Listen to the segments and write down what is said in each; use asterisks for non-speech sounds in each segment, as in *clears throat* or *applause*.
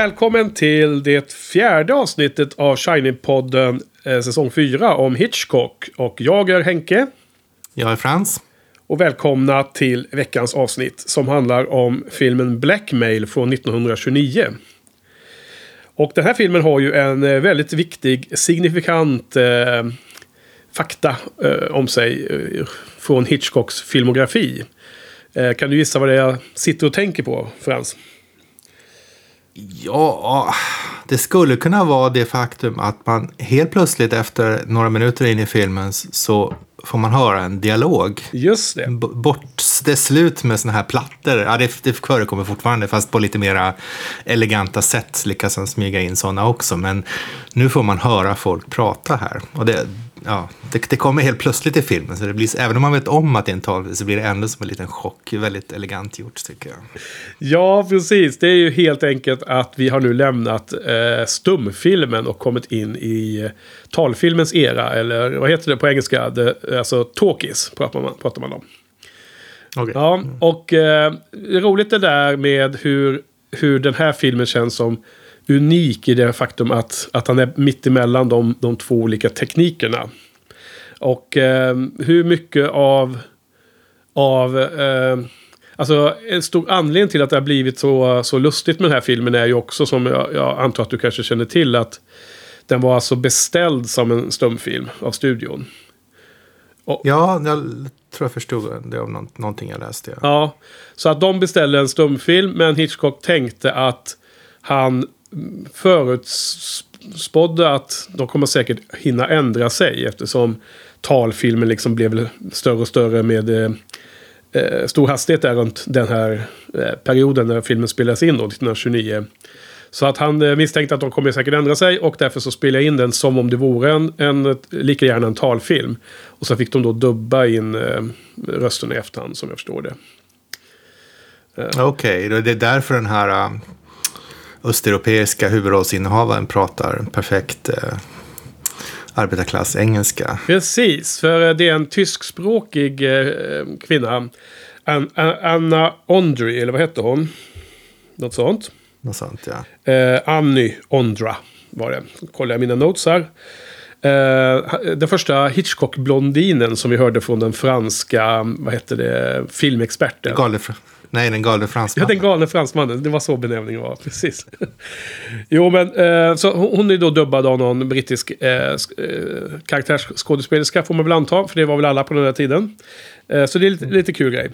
Välkommen till det fjärde avsnittet av Shining-podden eh, säsong 4 om Hitchcock. Och jag är Henke. Jag är Frans. Och välkomna till veckans avsnitt som handlar om filmen Blackmail från 1929. Och den här filmen har ju en eh, väldigt viktig, signifikant eh, fakta eh, om sig eh, från Hitchcocks filmografi. Eh, kan du gissa vad det är jag sitter och tänker på, Frans? Ja, det skulle kunna vara det faktum att man helt plötsligt efter några minuter in i filmen så får man höra en dialog. Just det. Bort, det är slut med såna här plattor. Ja, det, det förekommer fortfarande, fast på lite mera eleganta sätt lyckas han smyga in sådana också. Men nu får man höra folk prata här. Och det, ja, det, det kommer helt plötsligt i filmen, så det blir, även om man vet om att det är en talfilm så blir det ändå som en liten chock. Väldigt elegant gjort, tycker jag. Ja, precis. Det är ju helt enkelt att vi har nu lämnat eh, stumfilmen och kommit in i eh, talfilmens era. Eller vad heter det på engelska? Det, alltså talkies pratar man, pratar man om. Okay. Ja, och eh, roligt det där med hur, hur den här filmen känns som unik i det faktum att, att han är mittemellan de, de två olika teknikerna. Och eh, hur mycket av... av eh, alltså en stor anledning till att det har blivit så, så lustigt med den här filmen är ju också som jag, jag antar att du kanske känner till att den var alltså beställd som en stumfilm av studion. Och, ja, jag tror jag förstod det av någonting jag läste. Ja. ja, så att de beställde en stumfilm men Hitchcock tänkte att han förutspådde att de kommer säkert hinna ändra sig eftersom talfilmen liksom blev större och större med eh, eh, stor hastighet där runt den här eh, perioden när filmen spelades in då, 1929. Så att han eh, misstänkte att de kommer säkert ändra sig och därför så spelade jag in den som om det vore en, en lika gärna en talfilm. Och så fick de då dubba in eh, rösten i efterhand som jag förstår det. Okej, okay, det är därför den här eh, östeuropeiska huvudrollsinnehavaren pratar perfekt uh, arbetarklass engelska. Precis, för det är en tyskspråkig uh, kvinna. An Anna Ondry, eller vad hette hon? Något sånt. Något sånt, ja. Eh, Anny Ondra var det. Kollar jag mina notes här. Eh, den första Hitchcock-blondinen som vi hörde från den franska, vad heter det, filmexperten. Galne, nej, den galne fransmannen. Ja, den galne fransmannen. Det var så benämningen var, precis. *laughs* jo, men eh, så hon är då dubbad av någon brittisk eh, karaktärsskådespelerska får man väl anta. För det var väl alla på den här tiden. Eh, så det är lite, lite kul grej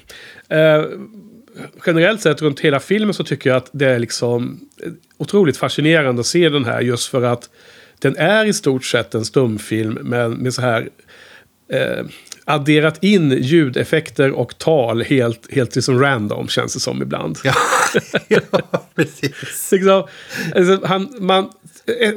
generellt sett runt hela filmen så tycker jag att det är liksom otroligt fascinerande att se den här just för att den är i stort sett en stumfilm men med så här eh, adderat in ljudeffekter och tal helt, helt liksom random känns det som ibland. Ja, *laughs* ja precis. liksom, alltså, han, man,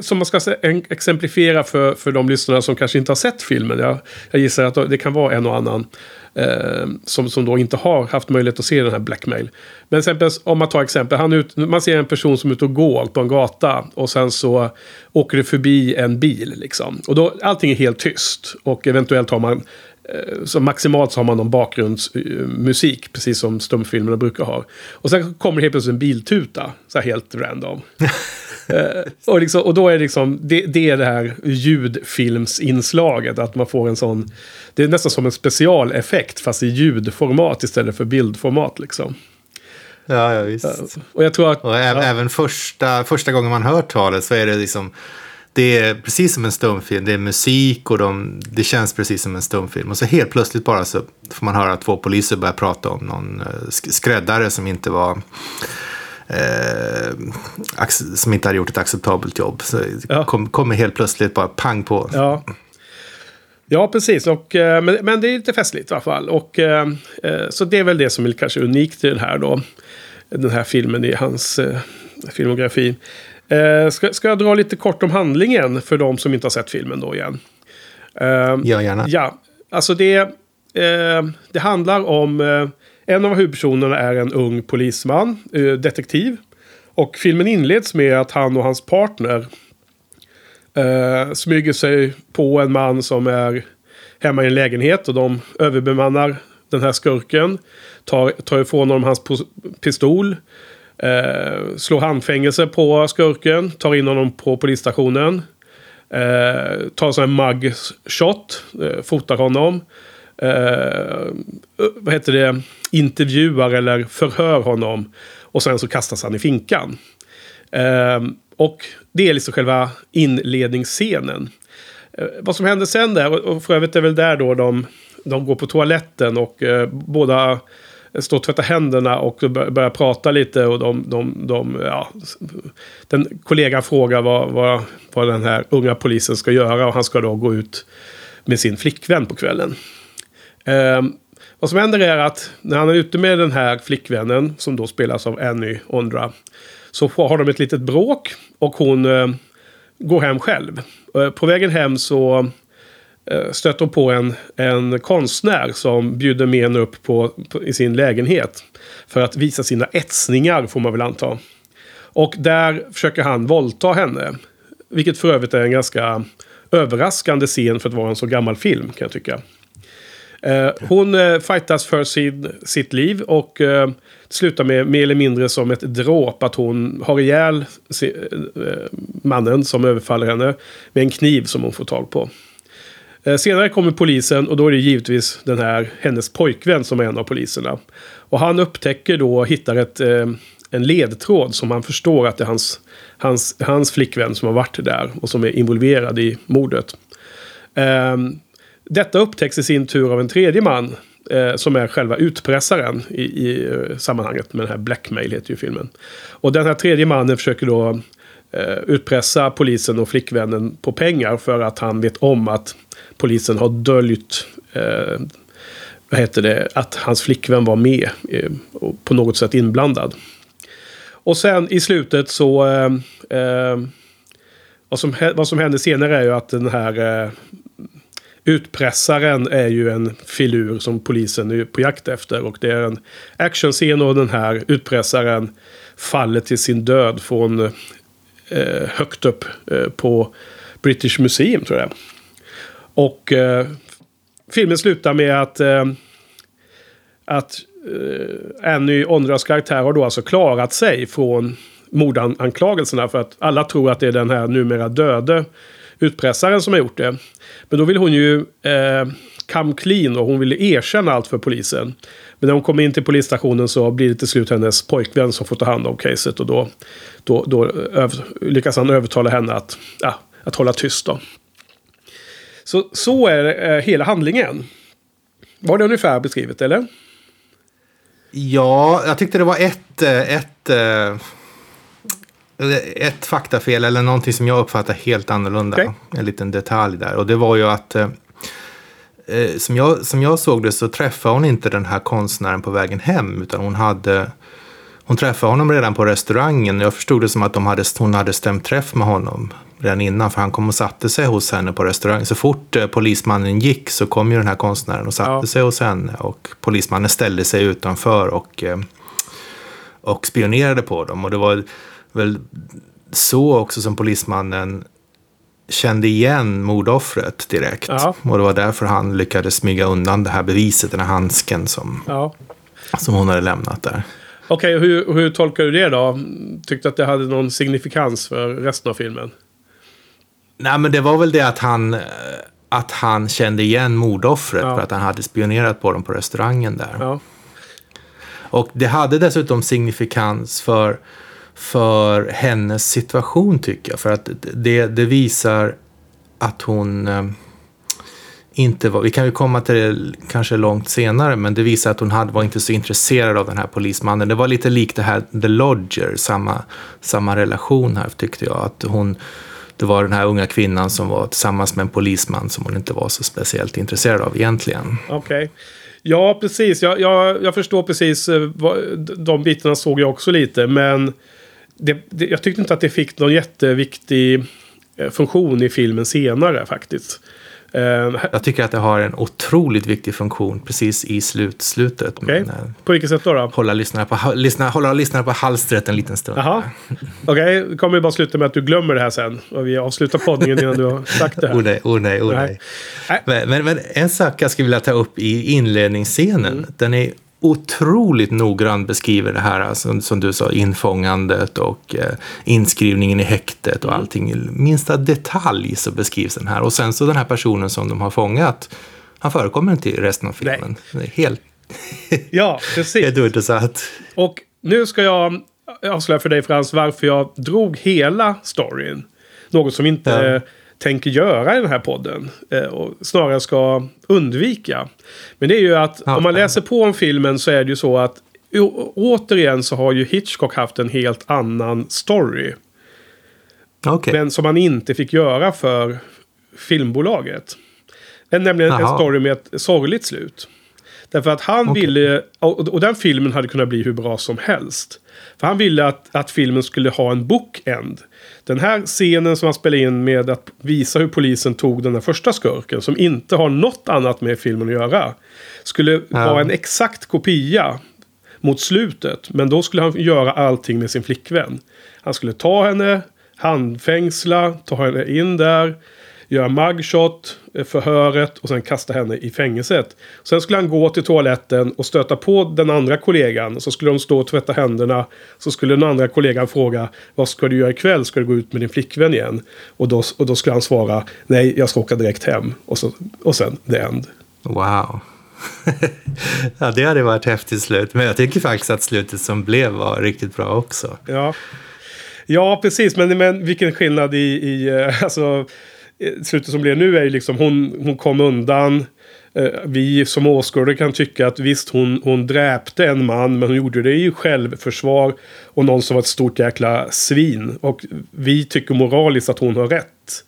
som man ska exemplifiera för, för de lyssnare som kanske inte har sett filmen. Jag, jag gissar att det kan vara en och annan eh, som, som då inte har haft möjlighet att se den här Blackmail. Men exempel, om man tar exempel, han ut, man ser en person som är ute och går på en gata och sen så åker det förbi en bil. Liksom. Och då, allting är helt tyst och eventuellt har man så maximalt så har man någon bakgrundsmusik, precis som stumfilmerna brukar ha. Och sen kommer det helt plötsligt en biltuta, så här helt random. *laughs* eh, och, liksom, och då är det liksom, det, det är det här ljudfilmsinslaget, att man får en sån, det är nästan som en specialeffekt, fast i ljudformat istället för bildformat liksom. Ja, ja visst. Och jag tror att... Och även, ja. även första, första gången man hör talet så är det liksom det är precis som en stumfilm. Det är musik och de, det känns precis som en stumfilm. Och så helt plötsligt bara så får man höra två poliser börja prata om någon skräddare som inte var eh, som inte hade gjort ett acceptabelt jobb. Så ja. kom, kommer helt plötsligt bara pang på. Ja. Ja, precis. Och, men, men det är lite festligt i alla fall. Och, så det är väl det som är kanske unikt i den här, då, den här filmen i hans filmografi. Eh, ska, ska jag dra lite kort om handlingen för de som inte har sett filmen då igen? Eh, ja, gärna. Ja, alltså det, eh, det handlar om... Eh, en av huvudpersonerna är en ung polisman, eh, detektiv. Och filmen inleds med att han och hans partner eh, smyger sig på en man som är hemma i en lägenhet och de överbemannar den här skurken. Tar, tar ifrån honom hans pistol. Eh, slår handfängelse på skurken, tar in honom på polisstationen. Eh, tar en sån här mug-shot, eh, fotar honom. Eh, vad heter det? Intervjuar eller förhör honom. Och sen så kastas han i finkan. Eh, och det är liksom själva inledningsscenen. Eh, vad som händer sen där, och för övrigt är väl där då de, de går på toaletten och eh, båda stå och tvätta händerna och börja prata lite. Och de, de, de, ja, den kollegan frågar vad, vad, vad den här unga polisen ska göra och han ska då gå ut med sin flickvän på kvällen. Eh, vad som händer är att när han är ute med den här flickvännen som då spelas av Annie Ondra så har de ett litet bråk och hon eh, går hem själv. Eh, på vägen hem så Eh, stöter hon på en, en konstnär som bjuder med henne upp på, på, i sin lägenhet. För att visa sina etsningar får man väl anta. Och där försöker han våldta henne. Vilket för övrigt är en ganska överraskande scen för att vara en så gammal film kan jag tycka. Eh, hon eh, fightas för sin, sitt liv och eh, slutar med mer eller mindre som ett dråp. Att hon har ihjäl se, eh, mannen som överfaller henne med en kniv som hon får tag på. Eh, senare kommer polisen och då är det givetvis den här, hennes pojkvän som är en av poliserna. Och han upptäcker då och hittar ett, eh, en ledtråd som han förstår att det är hans, hans, hans flickvän som har varit där och som är involverad i mordet. Ehm, detta upptäcks i sin tur av en tredje man. Eh, som är själva utpressaren i, i eh, sammanhanget med den här Blackmail heter ju filmen. Och den här tredje mannen försöker då eh, utpressa polisen och flickvännen på pengar för att han vet om att polisen har döljt eh, vad heter det, att hans flickvän var med eh, och på något sätt inblandad. Och sen i slutet så... Eh, eh vad, som, vad som händer senare är ju att den här eh, Utpressaren är ju en filur som polisen är på jakt efter. Och det är en actionscen och den här utpressaren faller till sin död från eh, högt upp eh, på British Museum tror jag. Och eh, filmen slutar med att, eh, att eh, Annie Ondras karaktär har då alltså klarat sig från mordanklagelserna. För att alla tror att det är den här numera döde utpressaren som har gjort det. Men då vill hon ju eh, come clean och hon vill erkänna allt för polisen. Men när hon kommer in till polisstationen så blir det till slut hennes pojkvän som får ta hand om caset. Och då, då, då lyckas han övertala henne att, ja, att hålla tyst. Då. Så, så är eh, hela handlingen. Var det ungefär beskrivet, eller? Ja, jag tyckte det var ett, eh, ett eh, ett faktafel eller någonting som jag uppfattar helt annorlunda. Okay. En liten detalj där. Och det var ju att eh, som, jag, som jag såg det så träffade hon inte den här konstnären på vägen hem. Utan hon hade hon träffade honom redan på restaurangen. Jag förstod det som att de hade, hon hade stämt träff med honom redan innan. För han kom och satte sig hos henne på restaurangen. Så fort eh, polismannen gick så kom ju den här konstnären och satte ja. sig hos henne. Och polismannen ställde sig utanför och, eh, och spionerade på dem. Och det var väl så också som polismannen kände igen mordoffret direkt. Ja. Och det var därför han lyckades smyga undan det här beviset, den här handsken som, ja. som hon hade lämnat där. Okej, okay, hur, hur tolkar du det då? Tyckte att det hade någon signifikans för resten av filmen? Nej, men det var väl det att han, att han kände igen mordoffret ja. för att han hade spionerat på dem på restaurangen där. Ja. Och det hade dessutom signifikans för för hennes situation tycker jag. För att det, det visar att hon eh, inte var, vi kan ju komma till det kanske långt senare, men det visar att hon hade, var inte så intresserad av den här polismannen. Det var lite likt det här The Lodger, samma, samma relation här tyckte jag. Att hon, det var den här unga kvinnan som var tillsammans med en polisman som hon inte var så speciellt intresserad av egentligen. Okej. Okay. Ja, precis. Jag, jag, jag förstår precis. Eh, de bitarna såg jag också lite, men det, det, jag tyckte inte att det fick någon jätteviktig eh, funktion i filmen senare faktiskt. Uh, jag tycker att det har en otroligt viktig funktion precis i slut, slutet. Okay. På vilket sätt då? då? Hålla lyssnarna på, lyssna, hålla lyssnarna på halstret en liten stund. Okej, okay. det kommer bara sluta med att du glömmer det här sen. Och vi avslutar poddningen innan du har sagt det här. oh nej, oh nej, oh nej. nej. Men, men, men, en sak jag skulle vilja ta upp i inledningsscenen. Mm. Den är otroligt noggrant beskriver det här, alltså, som du sa, infångandet och eh, inskrivningen i häktet och allting. I minsta detalj så beskrivs den här. Och sen så den här personen som de har fångat, han förekommer inte i resten av filmen. Är helt, *laughs* Ja, precis. helt ointressant. Och nu ska jag avslöja för dig Frans varför jag drog hela storyn. Något som inte Ja. Tänker göra i den här podden. eh, Och snarare ska undvika. Men det är ju att om man läser på om filmen så är det ju så att återigen så har ju Hitchcock haft en helt annan story. Okej. Men som han inte fick göra för filmbolaget. Är nämligen en Jaha. story med ett sorgligt slut. Därför att han Okej. ville, och, och den filmen hade kunnat bli hur bra som helst. För han ville att, att filmen skulle ha en bookend. Den här scenen som han spelade in med att visa hur polisen tog den här första skurken, som inte har något annat med filmen att göra, skulle Ja. vara en exakt kopia mot slutet. Men då skulle han göra allting med sin flickvän. Han skulle ta henne, handfängsla, ta henne in där, göra mugshot, eh, förhöret och sen kasta henne i fängelset. Sen skulle han gå till toaletten och stöta på den andra kollegan. Så skulle de stå och tvätta händerna. Så skulle den andra kollegan fråga vad ska du göra ikväll? Ska du gå ut med din flickvän igen? Och då, och då skulle han svara nej, jag ska åka direkt hem. Och, så, och sen the end. Wow. *laughs* ja, det hade varit häftigt slut. Men jag tycker faktiskt att slutet som blev var riktigt bra också. Ja, ja precis. Men, men vilken skillnad i, i eh, *laughs* alltså, slutet som blev nu är ju liksom hon, hon kom undan. Eh, Vi som åskådare kan tycka att visst hon, hon dräpte en man men hon gjorde det i självförsvar och någon som var ett stort jäkla svin. Och vi tycker moraliskt att hon har rätt.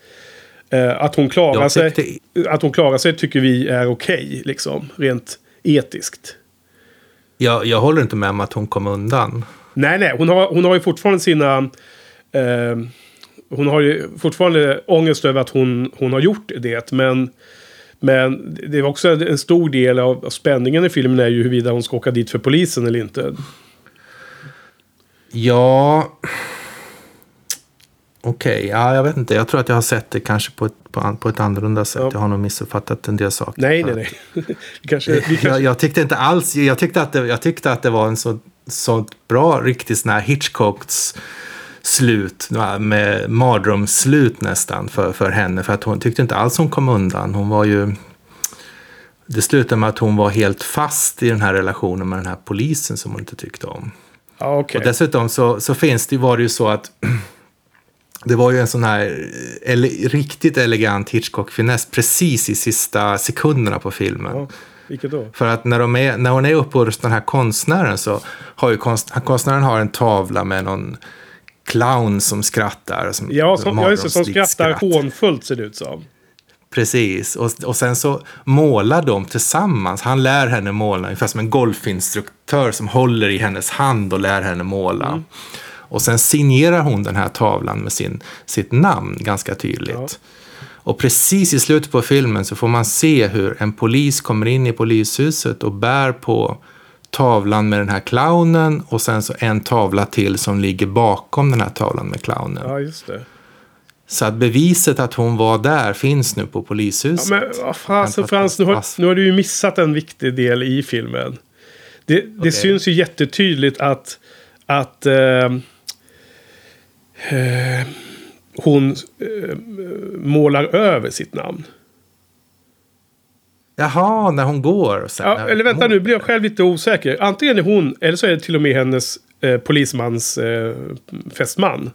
Eh, Att hon klarar, sig, att hon klarar sig tycker vi är okej, liksom, rent etiskt. Jag, jag håller inte med om att hon kom undan. Nej, nej. Hon har, hon har ju fortfarande sina... Eh, hon har ju fortfarande ångest över att hon, hon har gjort det. Men, men det är också en stor del av spänningen i filmen är ju huruvida hon ska åka dit för polisen eller inte. Ja... Okej, ja, jag vet inte. Jag tror att jag har sett det kanske på ett, på, på ett annorlunda sätt. Ja. Jag har nog missuppfattat en del saker. Nej, nej, nej. *laughs* Kanske, kanske, Jag, jag tyckte inte alls, jag tyckte att det, jag tyckte att det var en så, så bra, riktigt sån här Hitchcocks slut, med mardrömsslut nästan för, för henne. För att hon tyckte inte alls hon kom undan. Hon var ju... Det slutade med att hon var helt fast i den här relationen med den här polisen som hon inte tyckte om. okej. Och dessutom så, så finns det, var det ju så att *clears throat* det var ju en sån här ele, riktigt elegant Hitchcock-finess precis i sista sekunderna på filmen. Ja, vilket då? För att när, de är, när hon är uppe hos den här konstnären så har ju konst, konstnären har en tavla med någon clown som skrattar. Som, Ja, som, ja just det, som skrattar skratt. hånfullt ser det ut som. Precis, och, och sen så målar de tillsammans. Han lär henne måla, ungefär som en golfinstruktör som håller i hennes hand och lär henne måla. Mm. Och sen signerar hon den här tavlan med sin, sitt namn ganska tydligt. Ja. Och precis i slutet på filmen så får man se hur en polis kommer in i polishuset och bär på tavlan med den här clownen och sen så en tavla till som ligger bakom den här tavlan med clownen. Ja, just det. Så att beviset att hon var där finns nu på Ja, polishuset. men vad fasen Frans, nu har, nu har du ju missat en viktig del i filmen. Det, det Okej. syns ju jättetydligt att, att eh, eh, hon eh, målar över sitt namn. Jaha, när hon går. och Sen, Ja, eller vänta nu, blir jag själv lite osäker. Antingen är hon, eller så är det till och med hennes eh, polismans eh, fästman.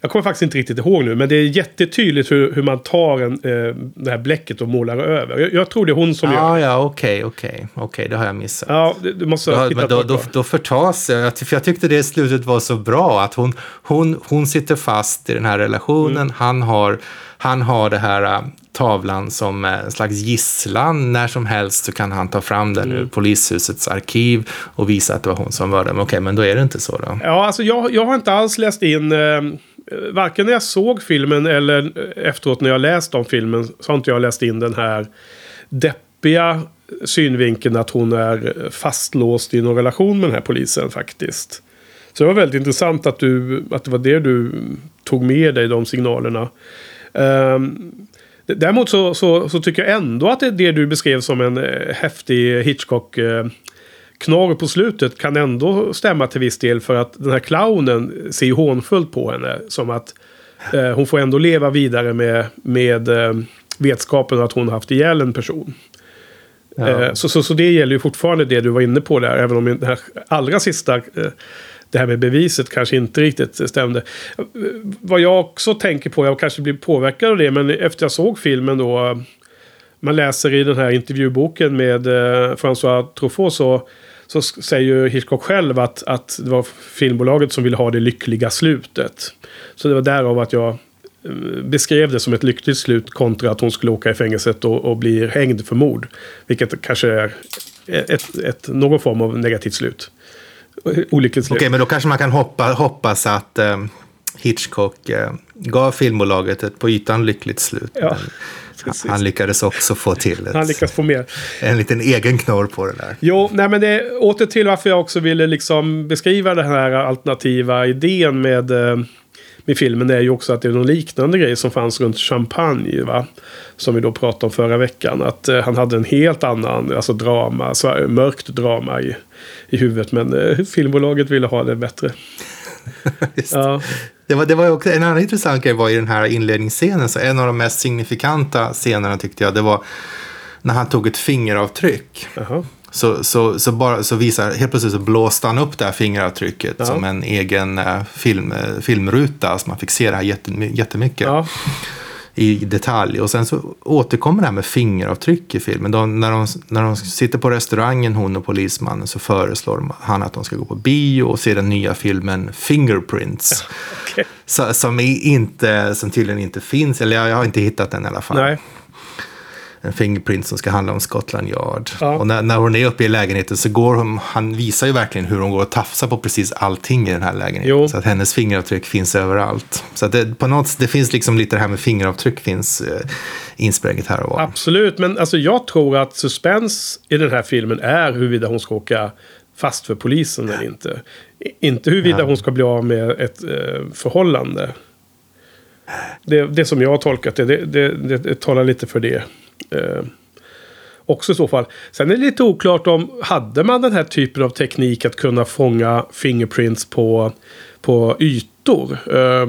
Jag kommer faktiskt inte riktigt ihåg nu, men det är jättetydligt hur, hur man tar en, eh, det här bläcket och målar över. Jag, jag tror det är hon som gör Ja, okej, okej. Okej, det har jag missat. Ja, du du måste ha tittat då, på då, det. då förtas jag. För jag tyckte det slutet var så bra. Att hon, hon, hon sitter fast i den här relationen. Mm. Han, har, han har det här tavlan som en slags gisslan. När som helst så kan han ta fram den Mm. ur polishusets arkiv och visa att det var hon som var där. Men okej, men då är det inte så då. Ja, alltså jag, jag har inte alls läst in... Eh, varken när jag såg filmen eller efteråt när jag läst om filmen så har inte jag läst in den här deppiga synvinkeln att hon är fastlåst i någon relation med den här polisen faktiskt. Så det var väldigt intressant att, du, att det var det du tog med dig, de signalerna. D- däremot så, så, så tycker jag ändå att det det du beskrev som en eh, häftig Hitchcock... Eh, knorr på slutet kan ändå stämma till viss del. För att den här clownen ser ju hånfullt på henne. Som att eh, hon får ändå leva vidare med, med eh, vetskapen att hon haft ihjäl en person. Ja. Eh, så, så, så det gäller ju fortfarande det du var inne på där. Även om det här allra sista, eh, det här med beviset kanske inte riktigt stämde. Vad jag också tänker på, jag kanske blir påverkad av det, men efter jag såg filmen då. Man läser i den här intervjuboken med eh, François Truffaut så, så säger ju Hitchcock själv att, att det var filmbolaget som ville ha det lyckliga slutet. Så det var därav att jag eh, beskrev det som ett lyckligt slut kontra att hon skulle åka i fängelset och, och bli hängd för mord. Vilket kanske är ett, ett, någon form av negativt slut. Olyckligt slut. Okej, men då kanske man kan hoppa, hoppas att eh, Hitchcock eh, gav filmbolaget ett på ytan lyckligt slut. Ja, han lyckades också få till Han ett, lyckas få mer. en liten egen knorr på det där. Jo, nej men det åter till varför jag också ville liksom beskriva den här alternativa idén med, eh, med filmen. är ju också att det är någon liknande grej som fanns runt champagne. Va? Som vi då pratade om förra veckan. Att eh, han hade en helt annan alltså drama, så, mörkt drama i, i huvudet. Men eh, filmbolaget ville ha det bättre. *laughs* Ja, Det var, det var också, en annan intressant grej var i den här inledningsscenen, så en av de mest signifikanta scenerna tyckte jag, det var när han tog ett fingeravtryck. jaha. Så, så, så, bara, så visar, helt plötsligt så blåste han upp det här fingeravtrycket Ja. som en egen eh, film, eh, filmruta. Så man fick se det här jättemy- jättemycket Ja, i detalj. Och sen så återkommer det här med fingeravtryck i filmen. De, när, de, när de sitter på restaurangen, hon och polismannen, så föreslår han att de ska gå på bio och se den nya filmen Fingerprints. okej. Så, som, inte, som tydligen inte finns, eller jag, jag har inte hittat den i alla fall. Nej, En Fingerprint som ska handla om Scotland Yard. Ja. Och när, när hon är uppe i lägenheten så går hon, han visar ju verkligen hur hon går och tafsar på precis allting i den här lägenheten. Jo. Så att hennes fingeravtryck finns överallt. Så att det, på något, det finns liksom lite det här med fingeravtryck finns eh, insprängt här och var. absolut. Men alltså, jag tror att suspens i den här filmen är huruvida hon ska åka fast för polisen eller inte. Inte huruvida Ja. hon ska bli av med ett eh, förhållande. Det, det som jag har tolkat det, det, det, det talar lite för det. Eh, också i så fall. Sen är det lite oklart om, hade man den här typen av teknik att kunna fånga fingerprints på, på ytor? Eh,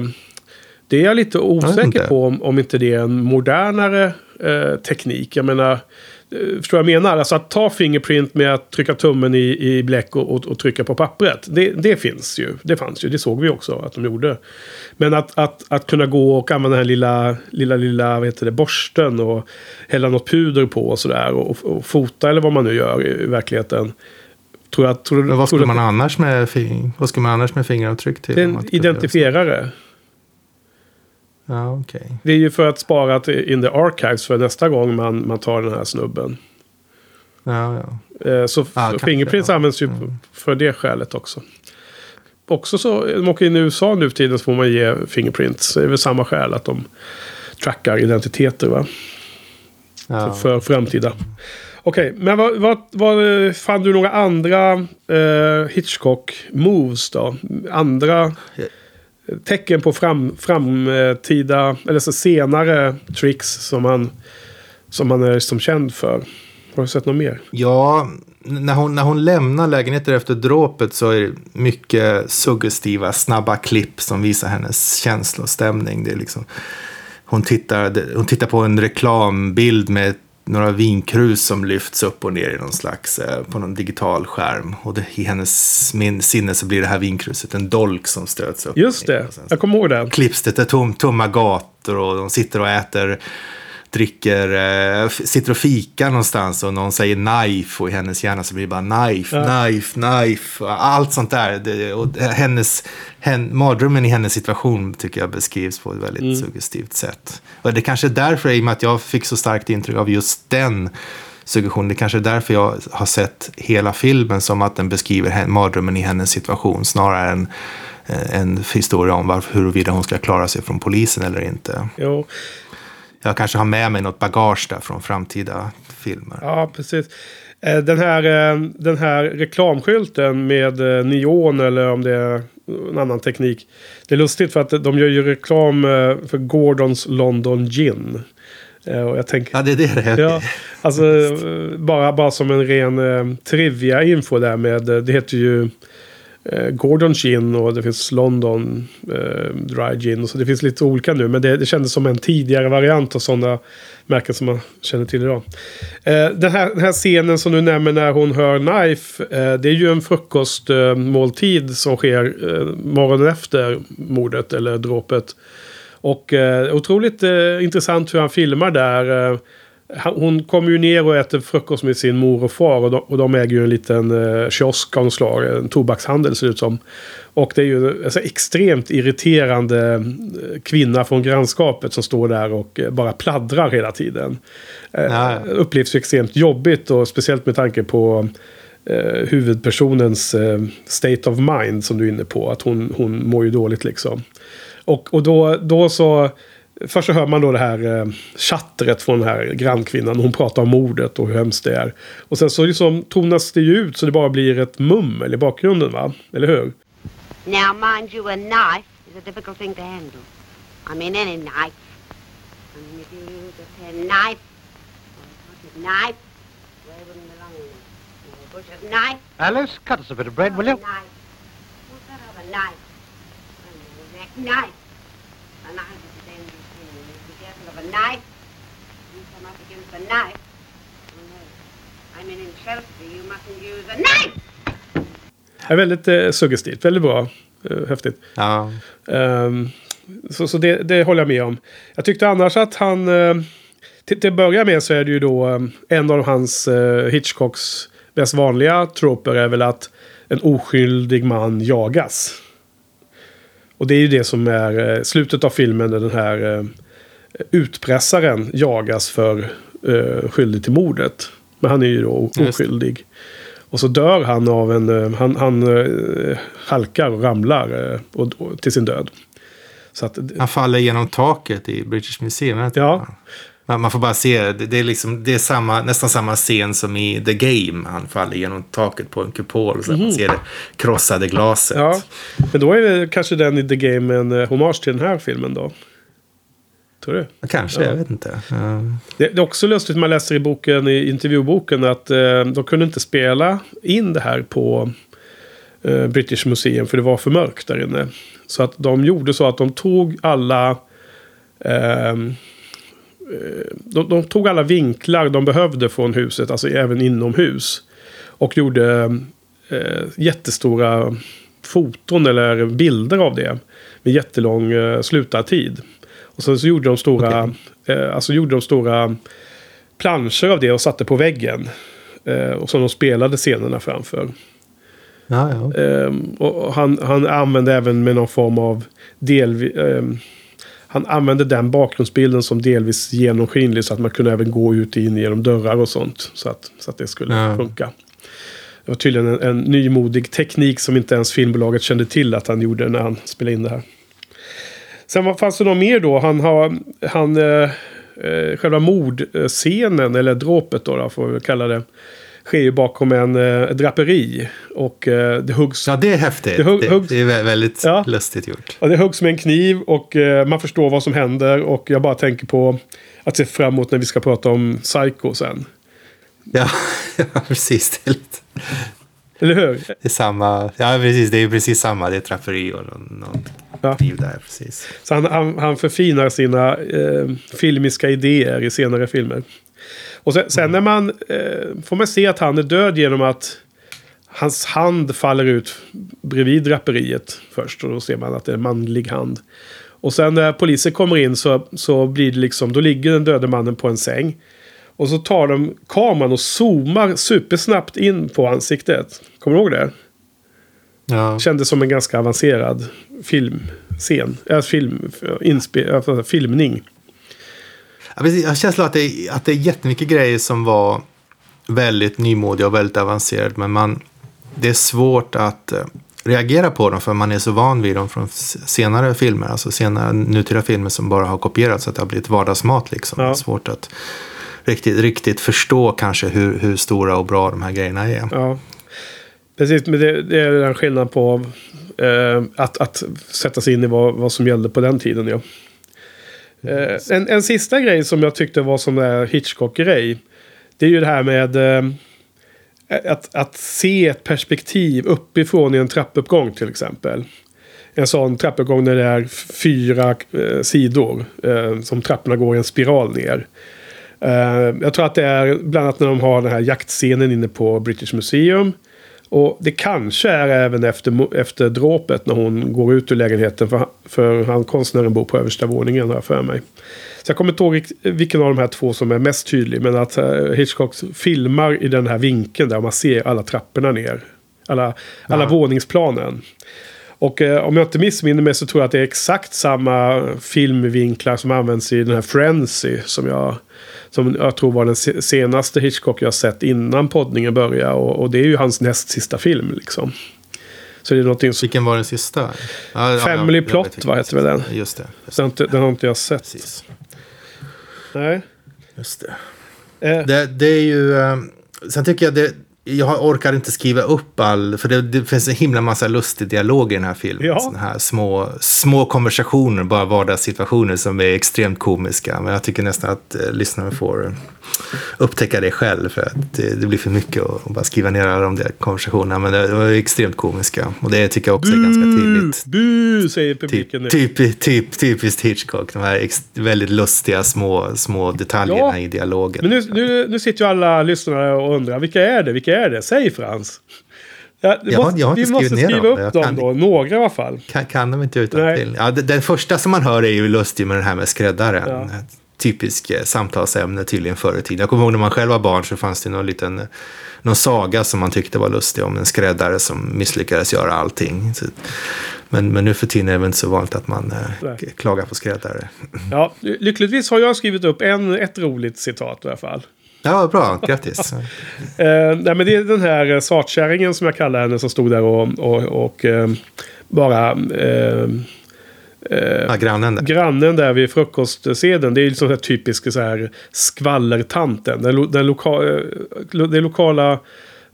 det är jag lite osäker inte. på om, om inte det är en modernare eh, teknik. Jag menar, förstår vad jag menar? Alltså att ta fingerprint med att trycka tummen i, i bläck och, och, och trycka på pappret. Det, det finns ju. Det fanns ju. Det såg vi också att de gjorde. Men att, att, att kunna gå och använda den här lilla, lilla, lilla vad heter det, borsten och hälla något puder på och sådär. Och, och fota eller vad man nu gör i, i verkligheten. Tror jag, tror, Men vad skulle man annars med, fing- vad skulle man annars med fingeravtryck till? En identifierare. Ja, okej. Det är ju för att spara till in the archives för nästa gång man, man tar den här snubben. Ja, ja. Eh, Så Ah, Fingerprints ja. används ju för det skälet också. Också så, de åker in i USA nu för tiden så får man ge Fingerprints. Det är väl samma skäl att de trackar identiteter va? ja. För framtida. Okej, men vad, vad, vad, eh, fann du några andra eh, Hitchcock-moves då? Andra tecken på fram, framtida, eller så senare tricks som han, som han är som känd för. Har du sett något mer? Ja, när hon, när hon lämnar lägenheten efter dråpet så är det mycket suggestiva, snabba klipp som visar hennes känslostämning. Det är liksom, hon, tittar, hon tittar på en reklambild med några vinkrus som lyfts upp och ner i någon slags, eh, på någon digital skärm. Och det, i hennes min, sinne så blir det här vinkruset en dolk som stöts upp. Just det, jag kommer ihåg den. klipps det till tom, tomma gator och de sitter och äter, dricker, eh, sitter och fikar någonstans och någon säger knife och i hennes hjärna så blir det bara knife, Ja. knife, knife, och allt sånt där. Det, och hennes, hen, mardrömmen i hennes situation tycker jag beskrivs på ett väldigt Mm. suggestivt sätt. Och det kanske är därför, i och med att jag fick så starkt intryck av just den suggestionen, det kanske är därför jag har sett hela filmen som att den beskriver mardrömmen i hennes situation snarare än eh, en historia om varför, huruvida hon ska klara sig från polisen eller inte. Jo, Jag kanske har med mig något bagage där från framtida filmer. ja precis. Eh, Den här, eh, den här reklamskylten med eh, neon eller om det är en annan teknik. Det är lustigt för att de gör ju reklam för Gordons London Gin. Och jag tänker, Ja, det är det det. Ja, alltså bara, bara som en ren eh, trivia-info där med, det heter ju Eh, Gordon Gin och det finns London eh, Dry Gin. Och så det finns lite olika nu, men det, det kändes som en tidigare variant av sådana märken som man känner till idag. Eh, den, här, den här scenen som du nämner när hon hör Knife, eh, det är ju en frukostmåltid eh, som sker eh, morgonen efter mordet eller dråpet. Och eh, otroligt eh, intressant hur han filmar där. Eh, hon kommer ju ner och äter frukost med sin mor och far. Och de, och de äger ju en liten eh, kiosk av något slag. En tobakshandel ser det ut som. Och det är ju en alltså, extremt irriterande eh, kvinna från grannskapet som står där och eh, bara pladdrar hela tiden. Eh. Upplevs ju extremt jobbigt och speciellt med tanke på eh, huvudpersonens eh, state of mind som du är inne på. Att hon, hon mår ju dåligt liksom. Och, och då, då så... Först så hör man då det här eh, chattret från den här grannkvinnan. Hon pratar om mordet och hur hemskt det är. Och sen så liksom tonas det ju ut så det bara blir ett mummel i bakgrunden va? Eller hur? Now, mind you, a knife is a difficult thing to handle. I mean, any knife. I mean, if you use a or a pocket knife, where it wouldn't belong a butcher's knife. Alice, cut us a bit of bread, will you? a Knife. What kind of a knife? A knife is a dangerous thing. You must be careful of a knife. You come up against a knife. Oh, no. I mean, in Chelsea, you mustn't use a knife! Det är väldigt eh, suggestivt, väldigt bra. Eh, häftigt. Ja. Ehm, så så det, det håller jag med om. Jag tyckte annars att han... Uh, till, till att börja med så är det ju då eh, en av hans eh, Hitchcocks mest vanliga troper är väl att en oskyldig man jagas. Och det är ju det som är eh, slutet av filmen där den här eh, utpressaren jagas för eh, skyldig till mordet. Men han är ju då oskyldig. Och så dör han av en... eh, Han, han eh, halkar och ramlar eh, och, och, till sin död. Så att, Han faller genom taket i British Museum. Ja. Man, man får bara se, det, det är, liksom, det är samma, nästan samma scen som i The Game. Han faller genom taket på en kupol. Så att Man ser det krossade glaset. Mhm. ja, men då är det kanske den i The Game en hommage till den här filmen då. Tror du? Kanske, Ja. jag vet inte. Ja. Det, det är också lustigt man läser i boken, i intervjuboken att eh, de kunde inte spela in det här på eh, British Museum för det var för mörkt där inne. Så att de gjorde så att de tog alla ehm, eh, de, de tog alla vinklar de behövde från huset, alltså även inomhus. Och gjorde jättestora foton eller bilder av det. Med jättelång eh, slutartid. Och sen så gjorde de stora, eh, alltså gjorde de stora planscher av det och satte på väggen. Eh, och som de spelade scenerna framför. Ja, ja. Ehm, och han, han använde även med någon form av delvis... ehm, han använde den bakgrundsbilden som delvis genomskinlig så att man kunde även gå ut och in genom dörrar och sånt. Så att, så att det skulle Ja. funka. Det var tydligen en, en nymodig teknik som inte ens filmbolaget kände till att han gjorde när han spelade in det här. Sen vad fanns det något mer då? Han har... Han, eh, eh, själva mordscenen, eller dråpet då, då får vi kalla det. Sker ju bakom en eh, draperi. Och eh, det huggs ja, det är häftigt. Det Det, hugg- huggs- det är vä- väldigt Ja. lustigt gjort. Ja, det huggs med en kniv och eh, man förstår vad som händer. Och jag bara tänker på att se fram emot när vi ska prata om Psycho sen. Ja, *laughs* ja precis. Det är, lite, Eller hur? det är samma. Ja, precis. Det är precis samma. Det är traperi och någon, någon Ja. där. Precis. Så han, han, han förfinar sina eh, filmiska idéer i senare filmer. Och sen, sen när man eh, får man se att han är död genom att hans hand faller ut bredvid draperiet först. Och då ser man att det är en manlig hand. Och sen när polisen kommer in så, så blir det liksom, då ligger den döde mannen på en säng. Och så tar de kameran och zoomar supersnabbt in på ansiktet. Kommer du ihåg det? Ja. Kändes som en ganska avancerad filmscen. Äh, film, inspe, alltså, filmning. Ja, precis. Jag har känslan att det, är, att det är jättemycket grejer som var väldigt nymodiga och väldigt avancerade. Men man, det är svårt att eh, reagera på dem för man är så van vid dem från senare filmer. Alltså senare nutida filmer som bara har kopierats så att det har blivit vardagsmat. Liksom. Ja. Det är svårt att riktigt, riktigt förstå kanske hur, hur stora och bra de här grejerna är. Ja. Precis, men det, det är den skillnaden på eh, att, att sätta sig in i vad, vad som gällde på den tiden. Ja. Eh, en, en sista grej som jag tyckte var som där Hitchcock-grej. Det är ju det här med eh, att, att se ett perspektiv uppifrån i en trappuppgång till exempel. En sån trappuppgång där det är fyra eh, sidor. Eh, som trapporna går i en spiral ner. Eh, jag tror att det är bland annat när de har den här jaktscenen inne på British Museum. Och det kanske är även efter, efter dråpet när hon går ut ur lägenheten. För, för han konstnären bor på översta våningen jag för mig. Så jag kommer inte ihåg vilken av de här två som är mest tydlig. Men att uh, Hitchcock filmar i den här vinkeln där man ser alla trapporna ner. Alla, alla ja. våningsplanen. Och eh, om jag inte missminner mig så tror jag att det är exakt samma filmvinklar som används i den här Frenzy. Som jag, som jag tror var den senaste Hitchcock jag sett innan poddningen började. Och, och det är ju hans näst sista film liksom. Så det är någonting som... Vilken var den sista? Ah, Family ja, Plot, vad heter väl den? Just det. Just. Den, den, har inte jag sett. Precis. Nej. Just det. Eh. det. Det är ju... Um, sen tycker jag det jag orkar inte skriva upp all, för det, det finns en himla massa lustig dialog i den här filmen. Ja. Såna här små, små konversationer, bara vardagssituationer som är extremt komiska. Men jag tycker nästan att eh, lyssnaren får upptäcka det själv, för att det, det blir för mycket att, bara skriva ner alla de där konversationerna. Men det, var extremt komiska, och det tycker jag också bu, är ganska tydligt. Bu, säger publiken nu. Typ, typ, typiskt Hitchcock, de här väldigt lustiga små, små detaljerna ja. i dialogen. Men nu, nu, nu sitter ju alla lyssnare och undrar, vilka är det? Vilka är det? Säg Frans. Ja, jag, måste, jag vi måste skriva upp dem då, några i alla fall. Kan, kan de inte utan till. Ja, den, den första som man hör är ju lustig med den här med skräddaren. Ja. Typisk eh, samtalsämne tydligen förr i tiden. Jag kommer ihåg när man själv var barn så fanns det någon liten någon saga som man tyckte var lustig om en skräddare som misslyckades göra allting. Så, men, men nu för tiden är det väl inte så vanligt att man eh, klagar på skräddare. Ja, lyckligtvis har jag skrivit upp en, ett roligt citat i alla fall. Ja, bra. Grattis. *laughs* eh, nej, men det är den här svartkärringen som jag kallar henne som stod där och, och, och eh, bara... Eh, eh, ja, grannen där. Grannen där vid frukostseden. Det är liksom så typisk så här skvallertanten. Den, den, loka, eh, den lokala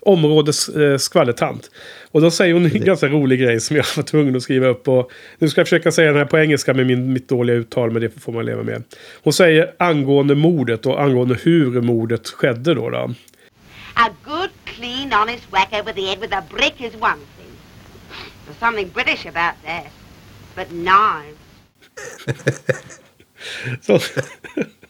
områdets eh, skvallertant. Och då säger hon en ganska rolig grej som jag var tvungen att skriva upp. Och nu ska jag försöka säga den här på engelska med min, mitt dåliga uttal, men det får man leva med. Hon säger angående mordet och angående hur mordet skedde då. då. A good, clean, honest whack over the head with a brick is one thing. There's something British about that. But knives. *laughs*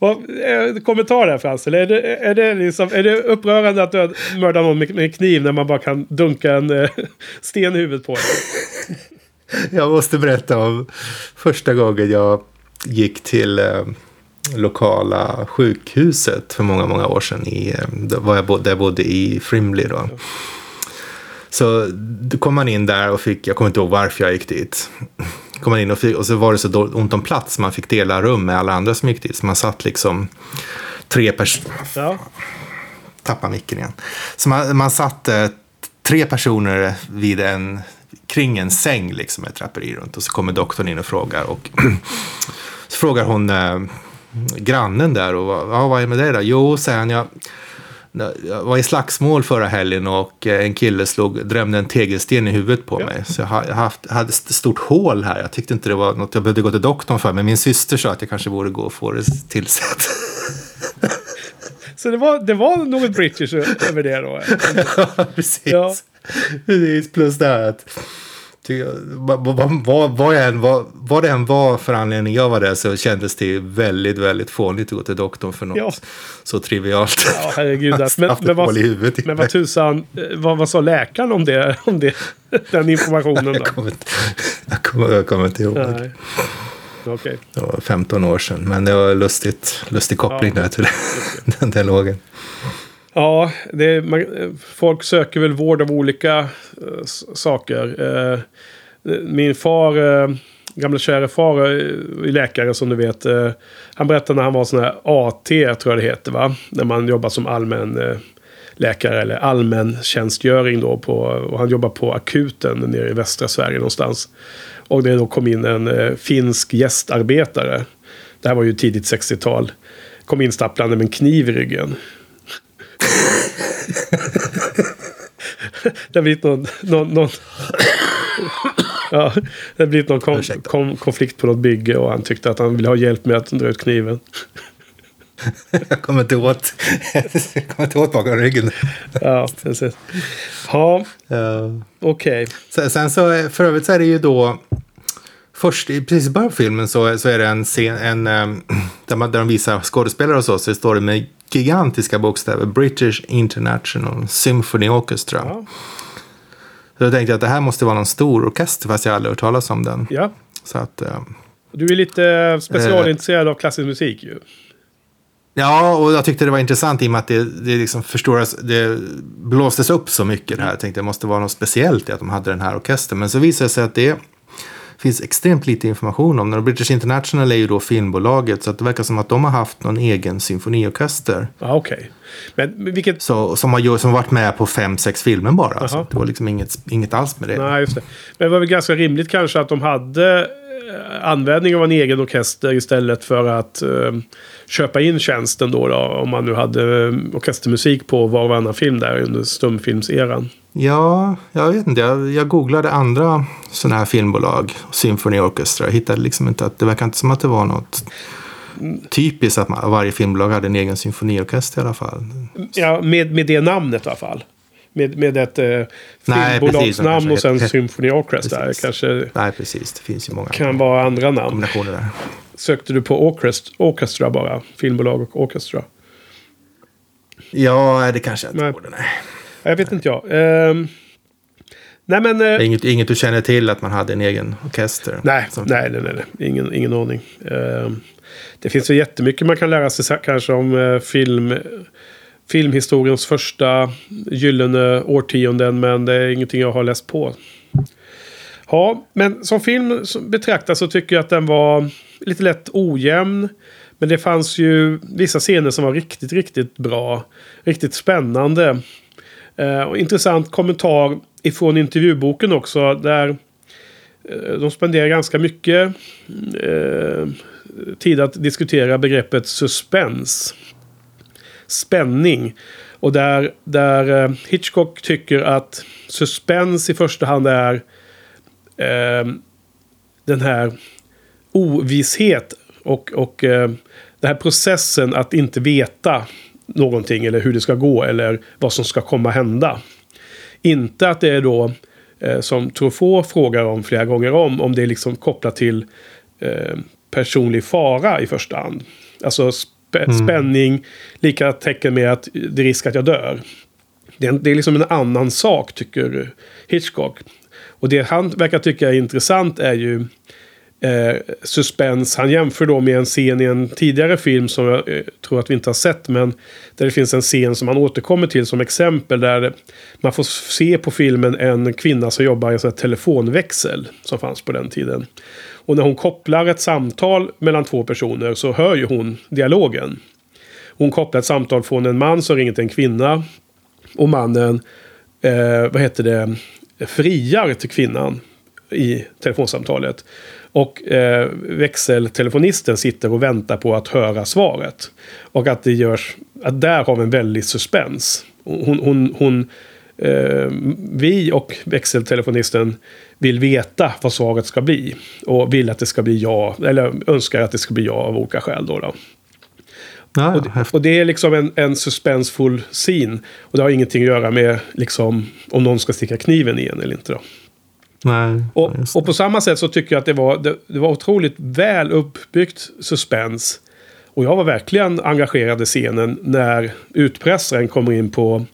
Eh, kommentar där Frans, eller är det, är, det liksom, är det upprörande att mörda någon med, med kniv när man bara kan dunka en eh, *laughs* sten i huvudet på en? Jag måste berätta om första gången jag gick till eh, lokala sjukhuset för många, många år sedan. I, eh, där, jag bodde, jag bodde i Frimley då. Så då kom man in där och fick, jag kommer inte ihåg varför jag gick dit kom man in och, fick, och så var det så ont om plats. Man fick dela rum med alla andra som gick dit. Så man satt liksom tre personer. Ja. Tappa micken igen. Så man, man satt eh, tre personer vid en, kring en säng liksom med draperi runt. Och så kommer doktorn in och frågar. Och *clears throat* så frågar hon eh, grannen där. Och, ja, vad är det med dig då? Jo, säger han. Jag, jag var i slagsmål förra helgen och eh, en kille slog, drömde en tegelsten i huvudet på mig. Så jag hade ett stort hål här. Jag tyckte inte det var något jag behövde gå till doktorn för. Men min syster sa att jag kanske borde gå och få det tillsett. *laughs* Så det var, det var något British över det då? *laughs* ja, precis. Ja. Precis, plus det här att vad, vad, vad, vad, än, vad, vad det än var för anledning jag var där så kändes det väldigt, väldigt fånigt att gå till doktorn för något ja. så trivialt. Ja, herregud. *laughs* men, men, vad, men vad tusan, eh, vad, vad sa läkaren om det? Om det *laughs* den informationen då? Jag kommer inte, jag kommer, jag kommer inte ihåg. Nej. Okay. Det var 15 år sedan, men det var lustigt, lustig koppling ja. där till *laughs* den dialogen. Ja, det, man, folk söker väl vård av olika äh, saker. Äh, min far, äh, gamla kära far, är läkare som du vet. han berättade när han var sån här AT, tror jag det heter, va? När man jobbar som allmän läkare eller allmän tjänstgöring då. På, och han jobbar på akuten nere i västra Sverige någonstans. Och det då kom in en finsk gästarbetare. Det här var ju tidigt 60-tal. Kom in stapplande med en kniv i ryggen det har blivit någon... någon, någon Ja, det har blivit någon kon kon konflikt på något bygge och han tyckte att han ville ha hjälp med att dra ut kniven. Jag kommer inte åt, jag kommer inte åt bakom ryggen. Ja, precis. Ja, okej. sen, sen så, för övrigt så är det ju då, först i precis i början av filmen så, så är det en scen, en, ehm, *clears throat* där, man, där de visar skådespelare och så, så står det med gigantiska bokstäver, British International Symphony Orchestra. Ja. Så då tänkte jag att det här måste vara någon stor orkester, fast jag aldrig hört talas om den. Ja, Så att, ehm, du är lite specialintresserad av klassisk musik ju. Ja, och jag tyckte det var intressant i och med att det, det liksom förstoras, det blåstes upp så mycket det här. Jag tänkte det måste vara något speciellt i att de hade den här orkestern. Men så visade det sig att det finns extremt lite information om den. Och British International är ju då filmbolaget, så att det verkar som att de har haft någon egen symfoniorkester. Ja, okej. Men men vilket... Så, som, har, som har varit med på fem, sex filmer bara. Så Jaha. det var liksom inget, inget alls med det. Nej, just det. Men det var väl ganska rimligt kanske att de hade eh, användning av en egen orkester istället för att eh, köpa in tjänsten då, då. Om man nu hade eh, orkestermusik på var och varannan film där under stumfilmseran. Ja, jag vet inte. Jag, jag googlade andra sådana här filmbolag, Symphony Orchestra. Jag hittade liksom inte att det verkar inte som att det var något typiskt att man, varje filmbolag hade en egen symfoniorkester i alla fall. Ja, med, med det namnet i alla fall. Med, med ett eh, filmbolagsnamn och sen Symphony Orchestra. Kanske Nej, precis. Det finns ju många kan vara andra namn. kombinationer där. Sökte du på Orchestra, orchestra bara? Filmbolag och Orchestra? Ja, det kanske jag inte Nej. borde. Nej. Jag vet inte jag. Ehm, nej men... är Inget, inget du känner till att man hade en egen orkester? Nej, Som- nej, nej, nej, nej. Ingen, ingen aning. Ehm, det finns ju jättemycket man kan lära sig kanske om eh, film, filmhistoriens första gyllene årtionden. Men det är ingenting jag har läst på. Ja, men som film betraktas så tycker jag att den var lite lätt ojämn. Men det fanns ju vissa scener som var riktigt, riktigt bra. Riktigt spännande. Eh, och intressant kommentar ifrån intervjuboken också. Där eh, De spenderar ganska mycket eh, tid att diskutera begreppet suspens. Spänning. Och där, där eh, Hitchcock tycker att suspens i första hand är eh, den här ovisshet och, och eh, den här processen att inte veta någonting eller hur det ska gå eller vad som ska komma hända. Inte att det är då, eh, som Truffaut frågar om flera gånger om, om det är liksom kopplat till eh, personlig fara i första hand. Alltså spä- spänning, lika tecken med att det är risk att jag dör. Det är, det är liksom en annan sak, tycker Hitchcock. Och det han verkar tycka är intressant är ju eh, suspens. Han jämför då med en scen i en tidigare film som jag eh, tror att vi inte har sett. Men där det finns en scen som han återkommer till som exempel. Där man får se på filmen en kvinna som jobbar i en sån här telefonväxel. Som fanns på den tiden. Och när hon kopplar ett samtal mellan två personer så hör ju hon dialogen. Hon kopplar ett samtal från en man som ringer till en kvinna. Och mannen, eh, vad heter det, friar till kvinnan i telefonsamtalet. Och eh, växeltelefonisten sitter och väntar på att höra svaret. Och att det görs, att där har vi en väldig suspens. Hon, hon, hon eh, vi och växeltelefonisten vill veta vad svaret ska bli. Och vill att det ska bli ja, eller önskar att det ska bli ja av olika skäl. Då, då. Ja, Och, det, och det är liksom en, en suspensfull scene. Och det har ingenting att göra med liksom, om någon ska sticka kniven i en eller inte. Då. Nej, Och, och på samma sätt så tycker jag att det var, det, det var otroligt väl uppbyggt suspens. Och jag var verkligen engagerad i scenen när utpressaren kommer in på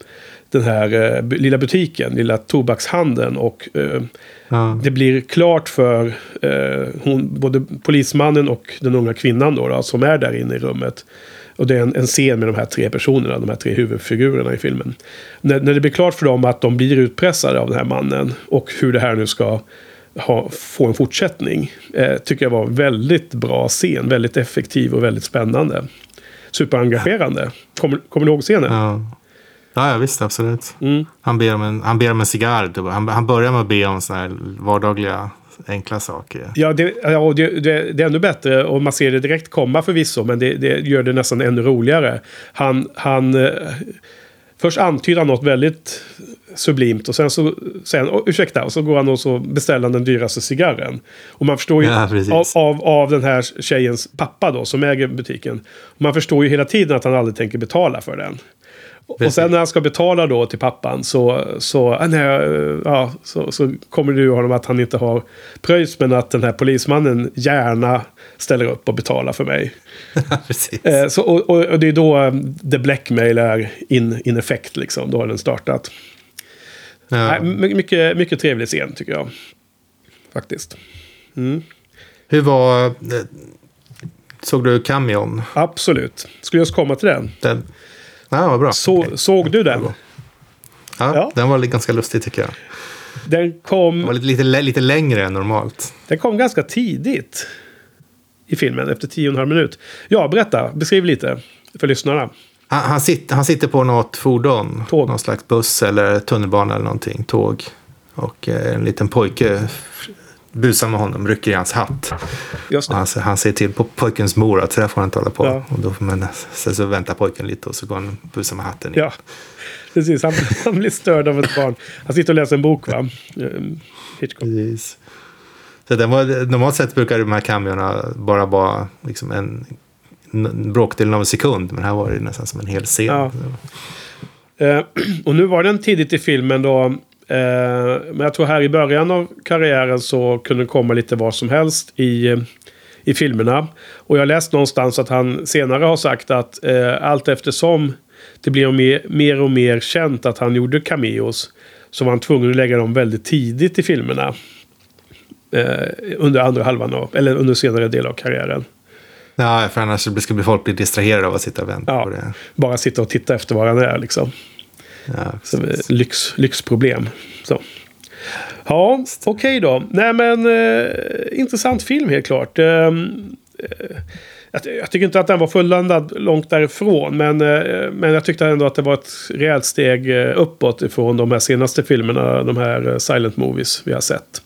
den här eh, lilla butiken, lilla tobakshandeln. Och eh, ja. det blir klart för eh, hon, både polismannen och den unga kvinnan då, då, som är där inne i rummet. Och det är en, en scen med de här tre personerna, de här tre huvudfigurerna i filmen. När, när det blir klart för dem att de blir utpressade av den här mannen och hur det här nu ska ha, få en fortsättning. Eh, tycker jag var en väldigt bra scen, väldigt effektiv och väldigt spännande. Superengagerande. Kommer, kommer du ihåg scenen? Ja. Ja, ja, visst, absolut. Mm. Han, ber om en, han ber om en cigarr. typ. Han, han börjar med att be om såna här vardagliga, enkla saker. Ja, det, ja det, det, det är ännu bättre och man ser det direkt komma förvisso. Men det, det gör det nästan ännu roligare. Han, han, eh, Först antyder han något väldigt sublimt och sen så säger han, "Åh, ursäkta, och så går han och så beställer han den dyraste cigarren. Och man förstår ju Ja, av, av, av den här tjejens pappa då, som äger butiken. Man förstår ju hela tiden att han aldrig tänker betala för den. Och Precis. sen när han ska betala då till pappan så, så, ah, nej, ja, så, så kommer det ur honom att han inte har pröjs men att den här polismannen gärna ställer upp och betalar för mig. *laughs* Precis. Eh, så, och, och, och det är då eh, the blackmail är in, in effekt liksom. Då har den startat. Ja. Nej, my- mycket, mycket trevlig scen tycker jag. Faktiskt. Hur var... eh, Såg du cameon? Absolut. Skulle just komma till den. Den... Ja, vad bra. Så, Okej. Såg du den? Ja, Ja. Den var ganska lustig tycker jag. Den Den kom, var lite, lite, lite längre än normalt. den kom ganska tidigt. I filmen, efter tio och en halv minut. Ja, berätta. Beskriv lite för lyssnarna. Han, han, sitter, han sitter på något fordon. Tåg. Någon slags buss eller tunnelbana eller någonting. Tåg. Och eh, en liten pojke busar med honom, rycker i hans hatt. Han, han säger till på pojkens mor att så där får han inte hålla på. Ja. Och då får man, sen så väntar pojken lite och så går han och busar med hatten. Ja, precis. Han, *laughs* han blir störd av ett barn. Han sitter och läser en bok, va? Ehm, Hitchcock. Precis. Så den var, normalt sett brukar de här cameorna bara vara liksom en, en bråkdel av en sekund. Men här var det nästan som en hel scen. Ja. Eh, *clears throat* och nu var den tidigt i filmen då. Eh, men jag tror här i början av karriären så kunde det komma lite vad som helst i, eh, i filmerna. Och jag har läst någonstans att han senare har sagt att eh, allt eftersom det blir mer, mer och mer känt att han gjorde cameos så var han tvungen att lägga dem väldigt tidigt i filmerna. Eh, under andra halvan av, eller under senare del av karriären. Ja, för annars skulle folk bli distraherade av att sitta och vänta Ja, på det. bara sitta och titta efter var han är liksom. Ja, Så, eh, lyx, lyxproblem. Så. Ja, okej då. Nej men, eh, intressant film helt klart. Ehm, eh, jag, jag tycker inte att den var fulländad långt därifrån. Men, eh, men jag tyckte ändå att det var ett rejält steg eh, uppåt ifrån de här senaste filmerna. De här eh, silent movies vi har sett.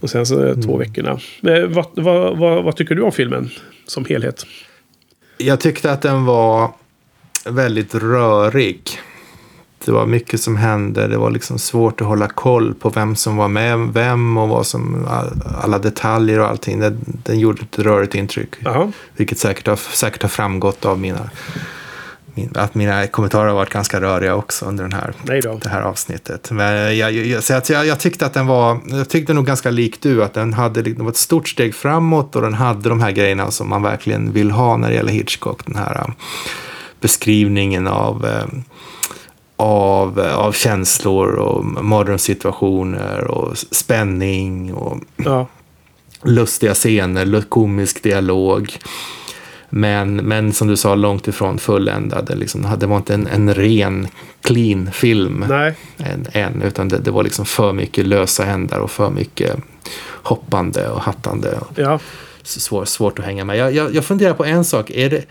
De senaste två veckorna. Eh, vad, vad, vad, vad tycker du om filmen som helhet? Jag tyckte att den var väldigt rörig. Det var mycket som hände. Det var liksom svårt att hålla koll på vem som var med vem och vad som, alla detaljer och allting. Den, den gjorde ett rörigt intryck. Jaha. Vilket säkert har, säkert har framgått av mina, min, att mina kommentarer har varit ganska röriga också under den här, det här avsnittet. Men jag, jag, så att jag, jag tyckte att den var, jag tyckte nog ganska lik du, att den hade det var ett stort steg framåt och den hade de här grejerna som man verkligen vill ha när det gäller Hitchcock. Den här um, beskrivningen av eh, av, av känslor och mardrömssituationer och spänning och Ja, lustiga scener, komisk dialog. Men, men som du sa, långt ifrån fulländade. Liksom, det var inte en, en ren, clean film nej. än, än utan det, det var liksom för mycket lösa ändar och för mycket hoppande och hattande. Och Ja. svår, svårt att hänga med. Jag, jag, jag funderar på en sak. Är det,